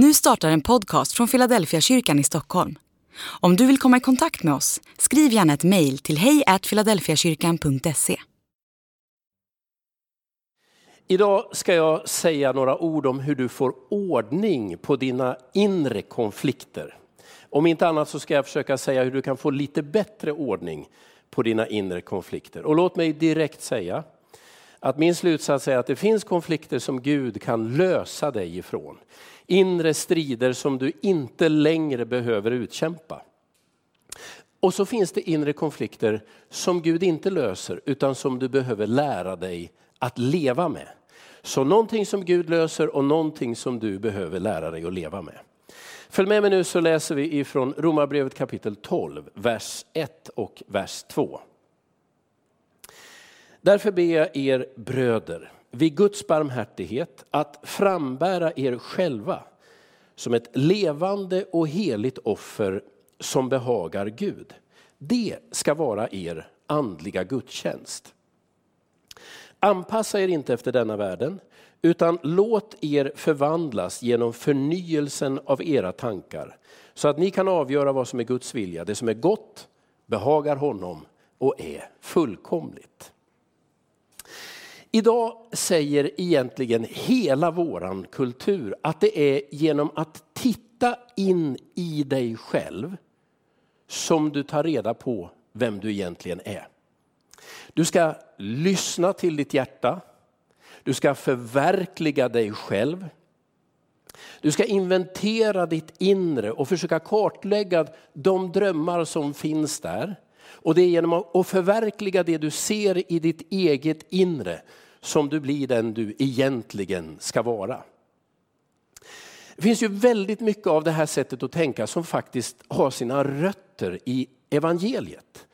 Nu startar en podcast från Philadelphia kyrkan i Stockholm. Om du vill komma i kontakt med oss, skriv gärna ett mejl till hejfiladelfiakyrkan.se. Idag ska jag säga några ord om hur du får ordning på dina inre konflikter. Om inte annat så ska jag försöka säga hur du kan få lite bättre ordning på dina inre konflikter. Och låt mig direkt säga att min slutsats är att det finns konflikter som Gud kan lösa dig ifrån. Inre strider som du inte längre behöver utkämpa. Och så finns det inre konflikter som Gud inte löser utan som du behöver lära dig att leva med. Så någonting som Gud löser och någonting som du behöver lära dig att leva med. Följ med mig nu så läser vi ifrån Romarbrevet kapitel 12, vers 1 och vers 2. Därför ber jag er bröder, vid Guds barmhärtighet, att frambära er själva som ett levande och heligt offer som behagar Gud. Det ska vara er andliga gudstjänst. Anpassa er inte efter denna världen, utan låt er förvandlas genom förnyelsen av era tankar, så att ni kan avgöra vad som är Guds vilja, det som är gott, behagar honom och är fullkomligt. Idag säger egentligen hela våran kultur att det är genom att titta in i dig själv som du tar reda på vem du egentligen är. Du ska lyssna till ditt hjärta. Du ska förverkliga dig själv. Du ska inventera ditt inre och försöka kartlägga de drömmar som finns där. Och det är genom att förverkliga det du ser i ditt eget inre som du blir den du egentligen ska vara. Det finns ju väldigt mycket av det här sättet att tänka som faktiskt har sina rötter i evangeliet.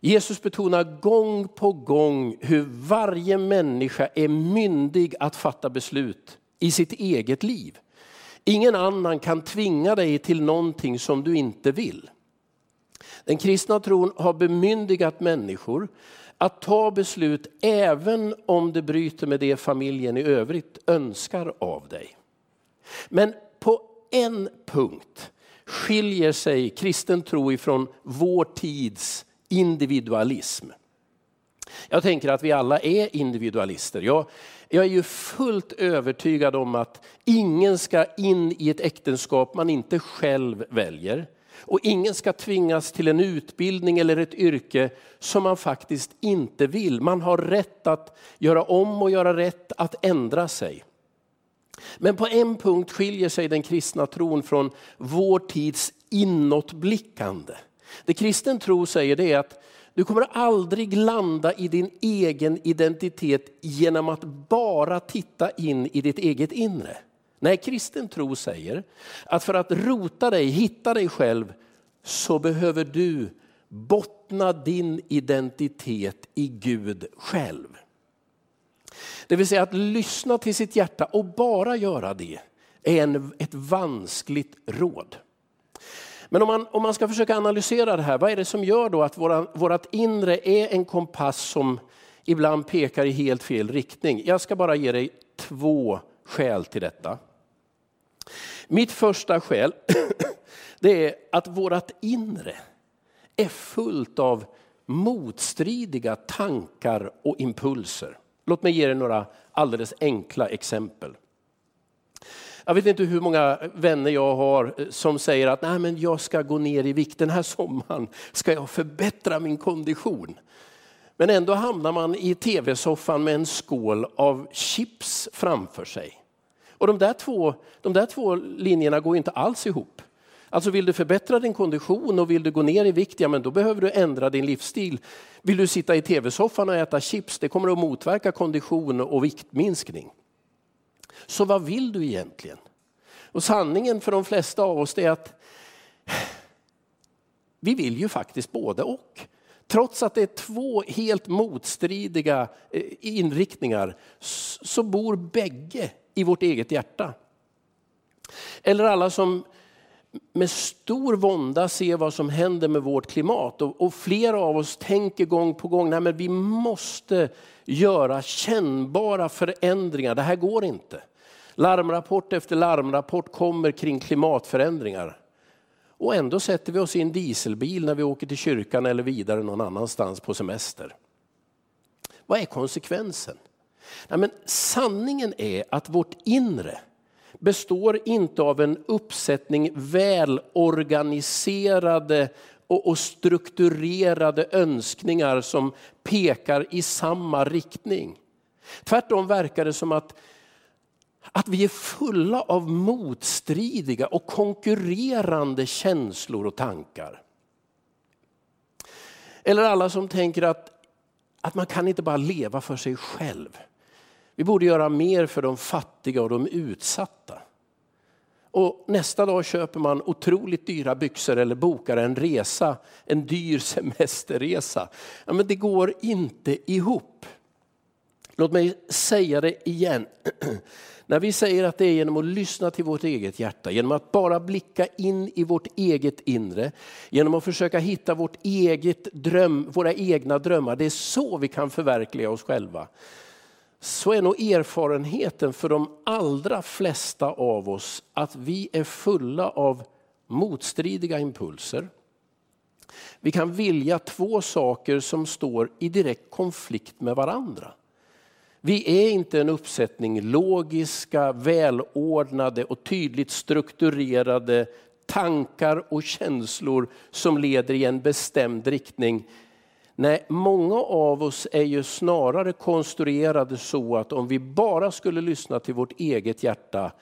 Jesus betonar gång på gång hur varje människa är myndig att fatta beslut i sitt eget liv. Ingen annan kan tvinga dig till någonting som du inte vill. Den kristna tron har bemyndigat människor att ta beslut även om det bryter med det familjen i övrigt önskar av dig. Men på en punkt skiljer sig kristen tro ifrån vår tids individualism. Jag tänker att vi alla är individualister. Jag, jag är ju fullt övertygad om att ingen ska in i ett äktenskap man inte själv väljer. Och ingen ska tvingas till en utbildning eller ett yrke som man faktiskt inte vill. Man har rätt att göra om och göra rätt, att ändra sig. Men på en punkt skiljer sig den kristna tron från vår tids inåtblickande. Det kristen tro säger det är att du kommer aldrig landa i din egen identitet genom att bara titta in i ditt eget inre. Nej, kristen tro säger att för att rota dig, hitta dig själv, så behöver du bottna din identitet i Gud själv. Det vill säga att lyssna till sitt hjärta och bara göra det är en, ett vanskligt råd. Men om man, om man ska försöka analysera det här, vad är det som gör då att våra, vårat inre är en kompass som ibland pekar i helt fel riktning? Jag ska bara ge dig två skäl till detta. Mitt första skäl det är att vårt inre är fullt av motstridiga tankar och impulser. Låt mig ge er några alldeles enkla exempel. Jag vet inte hur många vänner jag har eh, som säger att Nej, men jag ska gå ner i vikt den här sommaren, ska jag förbättra min kondition. Men ändå hamnar man i tv-soffan med en skål av chips framför sig. Och de där två, de där två linjerna går inte alls ihop. Alltså vill du förbättra din kondition och vill du gå ner i vikt, ja men då behöver du ändra din livsstil. Vill du sitta i tv-soffan och äta chips, det kommer att motverka kondition och viktminskning. Så vad vill du egentligen? Och sanningen för de flesta av oss är att vi vill ju faktiskt både och. Trots att det är två helt motstridiga eh, inriktningar så bor bägge i vårt eget hjärta. Eller alla som med stor vånda ser vad som händer med vårt klimat. Och, och flera av oss tänker gång på gång, nej men vi måste göra kännbara förändringar, det här går inte. Larmrapport efter larmrapport kommer kring klimatförändringar. Och ändå sätter vi oss i en dieselbil när vi åker till kyrkan eller vidare någon annanstans på semester. Vad är konsekvensen? Nej, men sanningen är att vårt inre består inte av en uppsättning välorganiserade och, strukturerade önskningar som pekar i samma riktning. Tvärtom verkar det som att, att vi är fulla av motstridiga och konkurrerande känslor och tankar. Eller alla som tänker att, att man kan inte bara leva för sig själv. Vi borde göra mer för de fattiga och de utsatta. Och nästa dag köper man otroligt dyra byxor eller bokar en resa, en dyr semesterresa. Ja, men det går inte ihop. Låt mig säga det igen. När vi säger att det är genom att lyssna till vårt eget hjärta, genom att bara blicka in i vårt eget inre, genom att försöka hitta vårt eget dröm, våra egna drömmar, det är så vi kan förverkliga oss själva så är nog erfarenheten för de allra flesta av oss att vi är fulla av motstridiga impulser. Vi kan vilja två saker som står i direkt konflikt med varandra. Vi är inte en uppsättning logiska, välordnade och tydligt strukturerade tankar och känslor som leder i en bestämd riktning. Nej, många av oss är ju snarare konstruerade så att om vi bara skulle lyssna till vårt eget hjärta,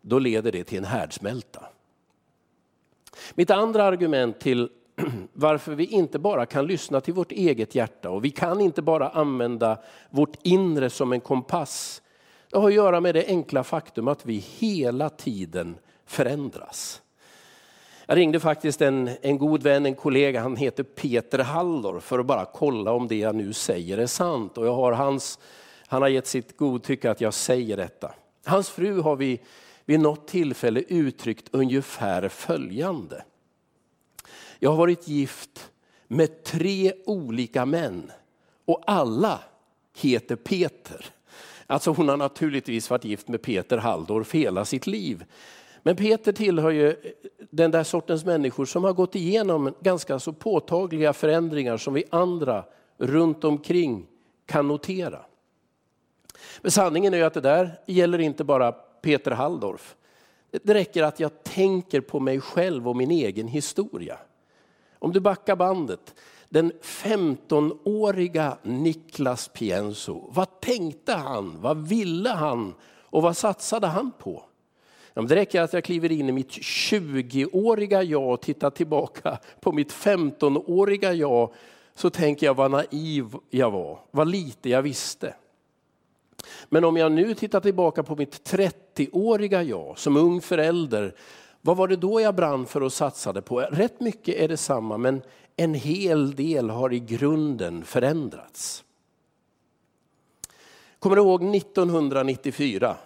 då leder det till en härdsmälta. Mitt andra argument till varför vi inte bara kan lyssna till vårt eget hjärta och vi kan inte bara använda vårt inre som en kompass. Det har att göra med det enkla faktum att vi hela tiden förändras. Jag ringde faktiskt en, en god vän, en kollega, han heter Peter Hallor för att bara kolla om det jag nu säger är sant. Och jag har hans, han har gett sitt godtycke att jag säger detta. Hans fru har vid, vid något tillfälle uttryckt ungefär följande. Jag har varit gift med tre olika män och alla heter Peter. Alltså hon har naturligtvis varit gift med Peter Halldorf hela sitt liv. Men Peter tillhör ju eh, den där sortens människor som har gått igenom ganska så påtagliga förändringar som vi andra runt omkring kan notera. Men sanningen är ju att det där gäller inte bara Peter Halldorf. Det räcker att jag tänker på mig själv och min egen historia. Om du backar bandet, den 15-åriga Niklas Pienso, vad tänkte han, vad ville han och vad satsade han på? Ja, det räcker att jag kliver in i mitt 20-åriga jag och tittar tillbaka på mitt 15-åriga jag så tänker jag vad naiv jag var, vad lite jag visste. Men om jag nu tittar tillbaka på mitt 30-åriga jag som ung förälder, vad var det då jag brann för och satsade på? Rätt mycket är det samma men en hel del har i grunden förändrats. Kommer du ihåg 1994?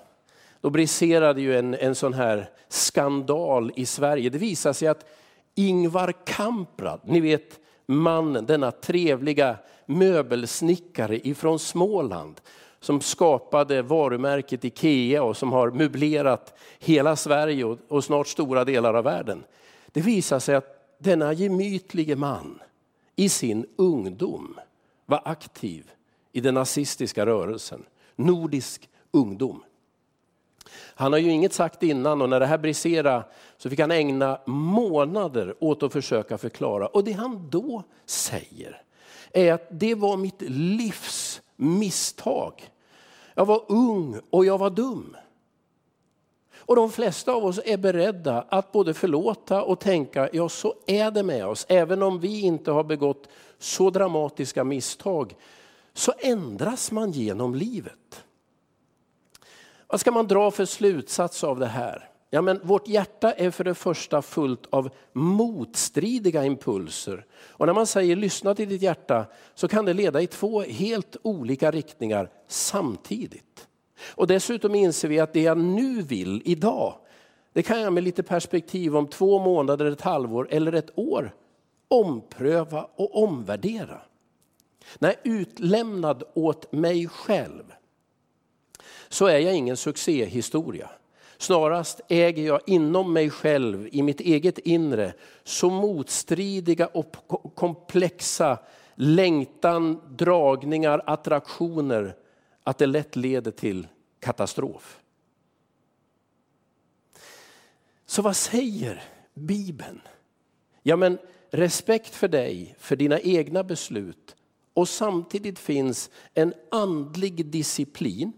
Då briserade ju en, en sån här skandal i Sverige. Det visade sig att Ingvar Kamprad, ni vet mannen, denna trevliga möbelsnickare ifrån Småland som skapade varumärket Ikea och som har möblerat hela Sverige och, och snart stora delar av världen. Det visar sig att denna gemytlige man i sin ungdom var aktiv i den nazistiska rörelsen, Nordisk ungdom. Han har ju inget sagt innan och när det här briserade så fick han ägna månader åt att försöka förklara. Och det han då säger är att det var mitt livs misstag. Jag var ung och jag var dum. Och de flesta av oss är beredda att både förlåta och tänka, ja så är det med oss. Även om vi inte har begått så dramatiska misstag så ändras man genom livet. Vad ska man dra för slutsats av det här? Ja, men vårt hjärta är för det första fullt av motstridiga impulser. Och när man säger lyssna till ditt hjärta så kan det leda i två helt olika riktningar samtidigt. Och dessutom inser vi att det jag nu vill idag, det kan jag med lite perspektiv om två månader, ett halvår eller ett år ompröva och omvärdera. När utlämnad åt mig själv så är jag ingen succéhistoria. Snarast äger jag inom mig själv, i mitt eget inre, så motstridiga och komplexa längtan, dragningar, attraktioner att det lätt leder till katastrof. Så vad säger Bibeln? Ja, men respekt för dig, för dina egna beslut och samtidigt finns en andlig disciplin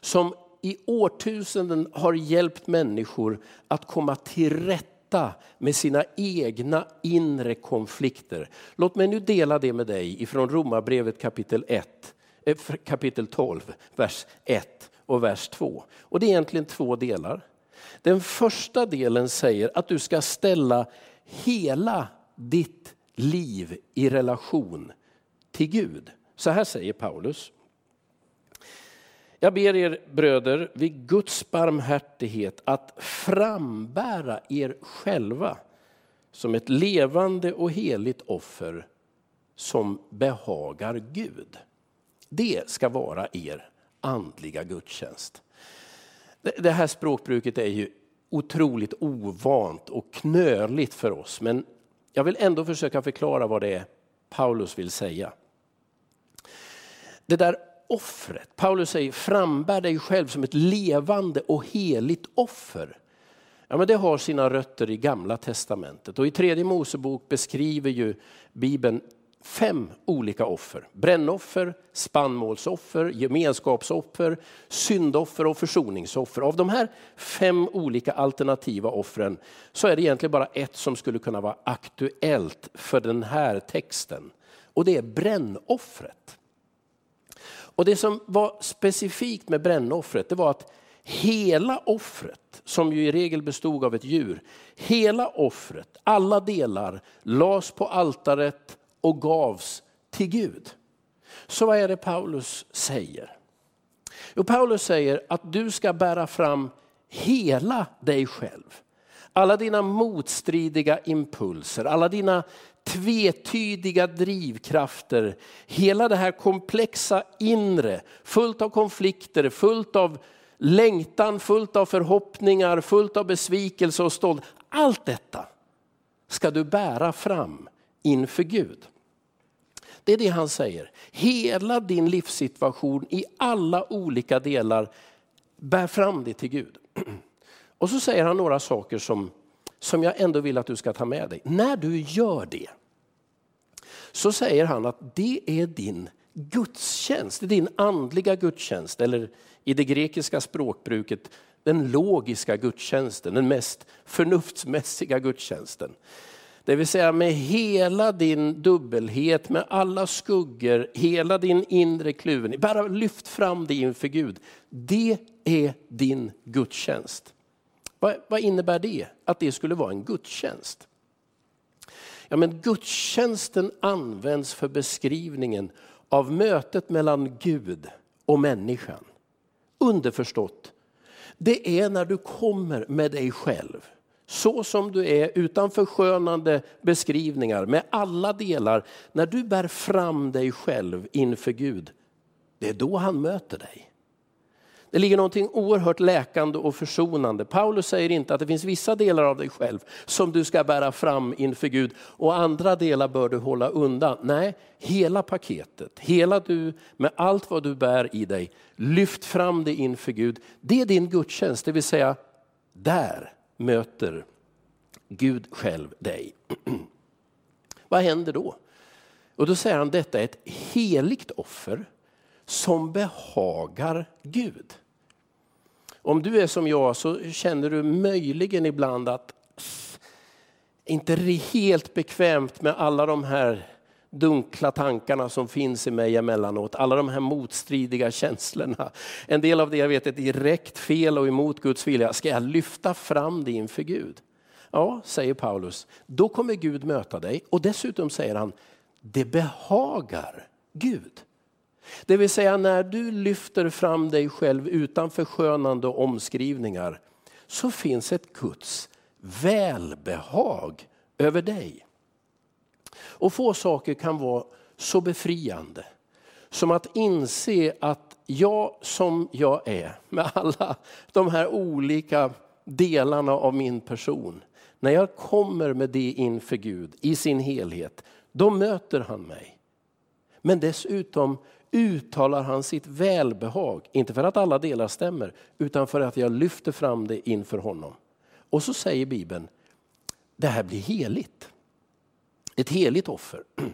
som i årtusenden har hjälpt människor att komma till rätta med sina egna inre konflikter. Låt mig nu dela det med dig ifrån Romarbrevet kapitel 1, eh, kapitel 12, vers 1 och vers 2. Och det är egentligen två delar. Den första delen säger att du ska ställa hela ditt liv i relation till Gud. Så här säger Paulus. Jag ber er bröder vid Guds barmhärtighet att frambära er själva som ett levande och heligt offer som behagar Gud. Det ska vara er andliga gudstjänst. Det här språkbruket är ju otroligt ovant och knöligt för oss men jag vill ändå försöka förklara vad det är Paulus vill säga. Det där offret. Paulus säger frambär dig själv som ett levande och heligt offer. Ja, men det har sina rötter i gamla testamentet och i tredje Mosebok beskriver ju Bibeln fem olika offer. Brännoffer, spannmålsoffer, gemenskapsoffer, syndoffer och försoningsoffer. Av de här fem olika alternativa offren så är det egentligen bara ett som skulle kunna vara aktuellt för den här texten. Och det är brännoffret. Och det som var specifikt med brännoffret det var att hela offret, som ju i regel bestod av ett djur, hela offret, alla delar lades på altaret och gavs till Gud. Så vad är det Paulus säger? Jo, Paulus säger att du ska bära fram hela dig själv. Alla dina motstridiga impulser, alla dina tvetydiga drivkrafter, hela det här komplexa inre, fullt av konflikter, fullt av längtan, fullt av förhoppningar, fullt av besvikelse och stolthet. Allt detta ska du bära fram inför Gud. Det är det han säger. Hela din livssituation i alla olika delar, bär fram det till Gud. Och så säger han några saker som, som jag ändå vill att du ska ta med dig. När du gör det, så säger han att det är din gudstjänst, din andliga gudstjänst. Eller i det grekiska språkbruket den logiska gudstjänsten, den mest förnuftsmässiga gudstjänsten. Det vill säga med hela din dubbelhet, med alla skuggor, hela din inre kluvenhet. Bara lyft fram det inför Gud. Det är din gudstjänst. Vad, vad innebär det? Att det skulle vara en gudstjänst? Ja, men gudstjänsten används för beskrivningen av mötet mellan Gud och människan. Underförstått, det är när du kommer med dig själv så som du är utan förskönande beskrivningar med alla delar. När du bär fram dig själv inför Gud, det är då han möter dig. Det ligger någonting oerhört läkande och försonande. Paulus säger inte att det finns vissa delar av dig själv som du ska bära fram inför Gud och andra delar bör du hålla undan. Nej, hela paketet, hela du med allt vad du bär i dig, lyft fram det inför Gud. Det är din gudstjänst, det vill säga där möter Gud själv dig. vad händer då? Och då säger han detta är ett heligt offer som behagar Gud. Om du är som jag så känner du möjligen ibland att inte helt bekvämt med alla de här dunkla tankarna som finns i mig emellanåt. Alla de här motstridiga känslorna. En del av det jag vet är direkt fel och emot Guds vilja. Ska jag lyfta fram det inför Gud? Ja, säger Paulus, då kommer Gud möta dig och dessutom säger han, det behagar Gud. Det vill säga när du lyfter fram dig själv utan förskönande omskrivningar så finns ett Guds välbehag över dig. Och få saker kan vara så befriande som att inse att jag som jag är, med alla de här olika delarna av min person, när jag kommer med det inför Gud i sin helhet, då möter han mig. Men dessutom uttalar han sitt välbehag, inte för att alla delar stämmer, utan för att jag lyfter fram det inför honom. Och så säger Bibeln, det här blir heligt. Ett heligt offer.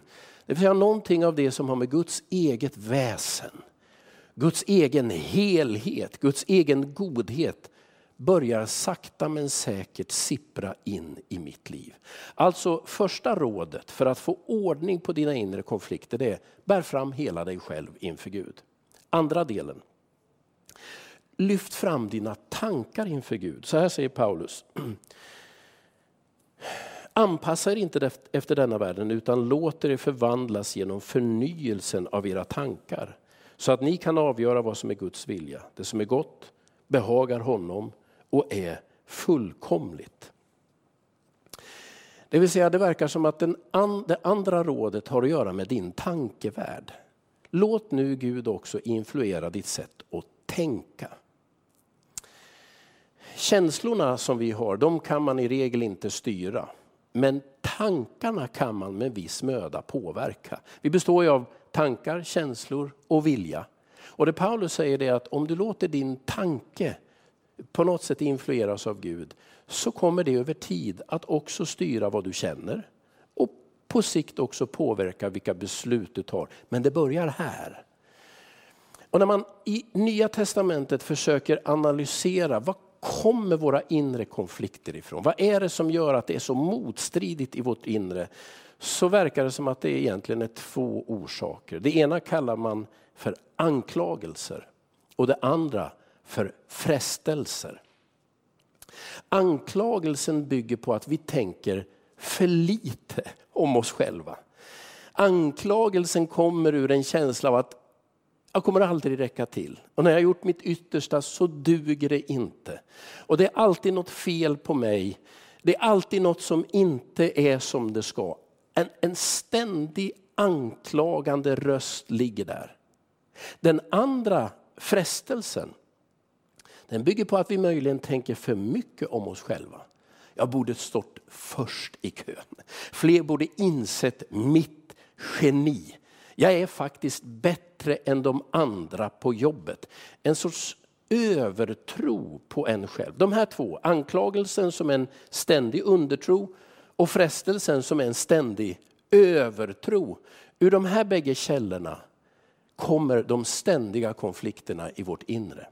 Det vill säga någonting av det som har med Guds eget väsen, Guds egen helhet, Guds egen godhet börjar sakta men säkert sippra in i mitt liv. Alltså första rådet för att få ordning på dina inre konflikter det är bär fram hela dig själv inför Gud. Andra delen. Lyft fram dina tankar inför Gud. Så här säger Paulus. Anpassa er inte efter denna världen utan låt er förvandlas genom förnyelsen av era tankar. Så att ni kan avgöra vad som är Guds vilja. Det som är gott behagar honom och är fullkomligt. Det vill säga det verkar som att den an, det andra rådet har att göra med din tankevärld. Låt nu Gud också influera ditt sätt att tänka. Känslorna som vi har, de kan man i regel inte styra. Men tankarna kan man med viss möda påverka. Vi består ju av tankar, känslor och vilja. Och det Paulus säger är att om du låter din tanke på något sätt influeras av Gud så kommer det över tid att också styra vad du känner och på sikt också påverka vilka beslut du tar. Men det börjar här. Och när man i Nya Testamentet försöker analysera vad kommer våra inre konflikter ifrån? Vad är det som gör att det är så motstridigt i vårt inre? Så verkar det som att det egentligen är två orsaker. Det ena kallar man för anklagelser och det andra för frestelser. Anklagelsen bygger på att vi tänker för lite om oss själva. Anklagelsen kommer ur en känsla av att jag kommer aldrig räcka till. Och när jag gjort mitt yttersta så duger det inte. Och det är alltid något fel på mig. Det är alltid något som inte är som det ska. En, en ständig anklagande röst ligger där. Den andra frestelsen den bygger på att vi möjligen tänker för mycket om oss själva. Jag borde stått först i kön. Fler borde insett mitt geni. Jag är faktiskt bättre än de andra på jobbet. En sorts övertro på en själv. De här två, anklagelsen som en ständig undertro och frestelsen som en ständig övertro. Ur de här bägge källorna kommer de ständiga konflikterna i vårt inre.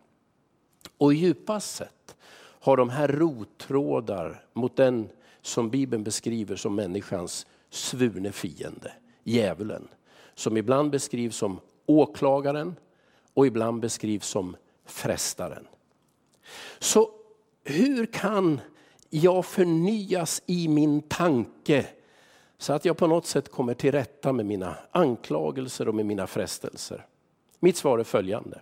Och djupast sett har de här rottrådar mot den som Bibeln beskriver som människans svurne fiende, djävulen. Som ibland beskrivs som åklagaren och ibland beskrivs som frestaren. Så hur kan jag förnyas i min tanke så att jag på något sätt kommer till rätta med mina anklagelser och med mina frestelser? Mitt svar är följande.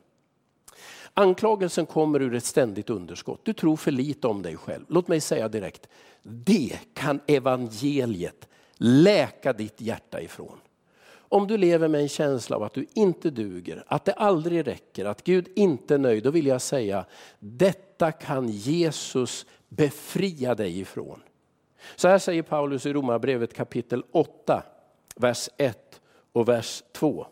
Anklagelsen kommer ur ett ständigt underskott. Du tror för lite om dig själv. Låt mig säga direkt, det kan evangeliet läka ditt hjärta ifrån. Om du lever med en känsla av att du inte duger, att det aldrig räcker, att Gud inte är nöjd, då vill jag säga, detta kan Jesus befria dig ifrån. Så här säger Paulus i Romarbrevet kapitel 8, vers 1 och vers 2.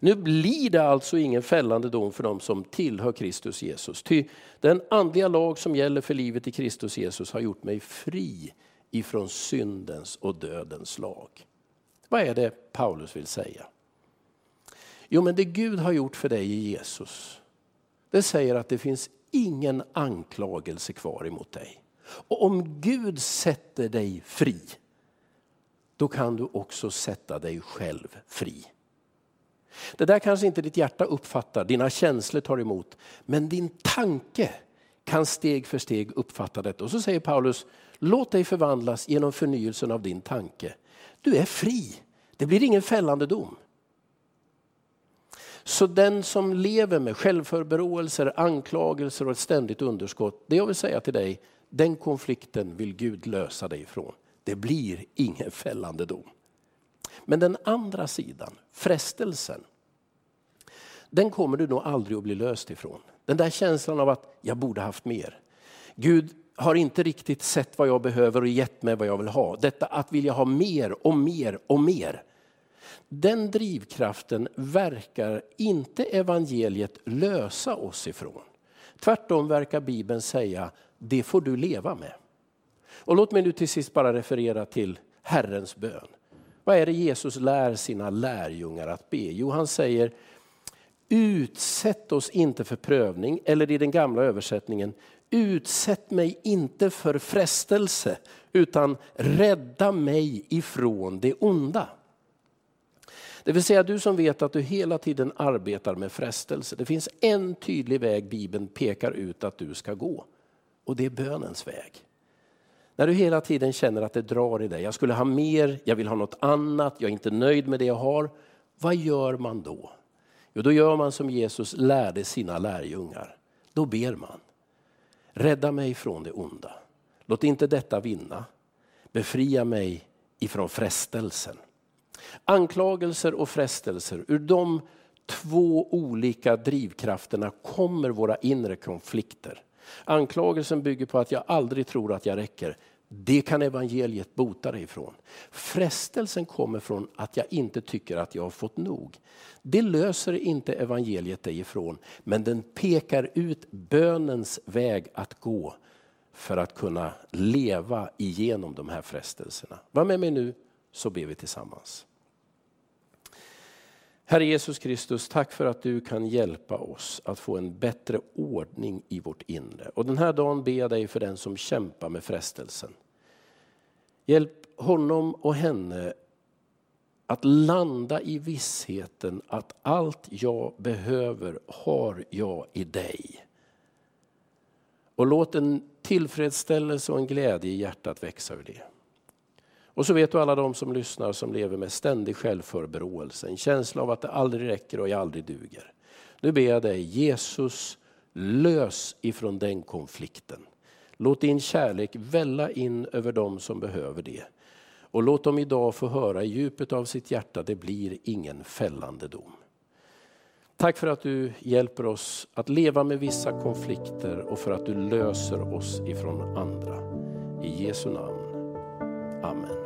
Nu blir det alltså ingen fällande dom för dem som tillhör Kristus Jesus. Ty den andliga lag som gäller för livet i Kristus Jesus har gjort mig fri ifrån syndens och dödens lag. Vad är det Paulus vill säga? Jo, men det Gud har gjort för dig i Jesus, det säger att det finns ingen anklagelse kvar emot dig. Och om Gud sätter dig fri, då kan du också sätta dig själv fri. Det där kanske inte ditt hjärta uppfattar, dina känslor tar emot. Men din tanke kan steg för steg uppfatta detta. Och så säger Paulus, låt dig förvandlas genom förnyelsen av din tanke. Du är fri, det blir ingen fällande dom. Så den som lever med självförberåelser, anklagelser och ett ständigt underskott, det jag vill säga till dig, den konflikten vill Gud lösa dig ifrån. Det blir ingen fällande dom. Men den andra sidan, frestelsen. den kommer du nog aldrig att bli löst ifrån. Den där känslan av att jag borde haft mer. Gud har inte riktigt sett vad jag behöver och gett mig vad jag vill ha. Detta att vilja ha mer och mer och mer. Den drivkraften verkar inte evangeliet lösa oss ifrån. Tvärtom verkar Bibeln säga, det får du leva med. Och låt mig nu till sist bara referera till Herrens bön. Vad är det Jesus lär sina lärjungar att be? Jo, han säger, utsätt oss inte för prövning, eller i den gamla översättningen, utsätt mig inte för frestelse, utan rädda mig ifrån det onda. Det vill säga du som vet att du hela tiden arbetar med frestelse. Det finns en tydlig väg Bibeln pekar ut att du ska gå. Och det är bönens väg. När du hela tiden känner att det drar i dig, jag skulle ha mer, jag vill ha något annat, jag är inte nöjd med det jag har. Vad gör man då? Jo, då gör man som Jesus lärde sina lärjungar. Då ber man. Rädda mig från det onda. Låt inte detta vinna. Befria mig ifrån frestelsen. Anklagelser och frestelser, ur de två olika drivkrafterna kommer våra inre konflikter. Anklagelsen bygger på att jag aldrig tror att jag räcker. Det kan evangeliet bota dig ifrån. Frestelsen kommer från att jag inte tycker att jag har fått nog. Det löser inte evangeliet dig ifrån, men den pekar ut bönens väg att gå för att kunna leva igenom de här frestelserna. Var med mig nu så ber vi tillsammans. Herre Jesus Kristus, tack för att du kan hjälpa oss att få en bättre ordning i vårt inre. Och den här dagen ber jag dig för den som kämpar med frestelsen. Hjälp honom och henne att landa i vissheten att allt jag behöver har jag i dig. Och låt en tillfredsställelse och en glädje i hjärtat växa ur det. Och så vet du alla de som lyssnar som lever med ständig självförberåelse, en känsla av att det aldrig räcker och jag aldrig duger. Nu ber jag dig Jesus, lös ifrån den konflikten. Låt din kärlek välla in över dem som behöver det. Och låt dem idag få höra i djupet av sitt hjärta, det blir ingen fällande dom. Tack för att du hjälper oss att leva med vissa konflikter och för att du löser oss ifrån andra. I Jesu namn. Amen.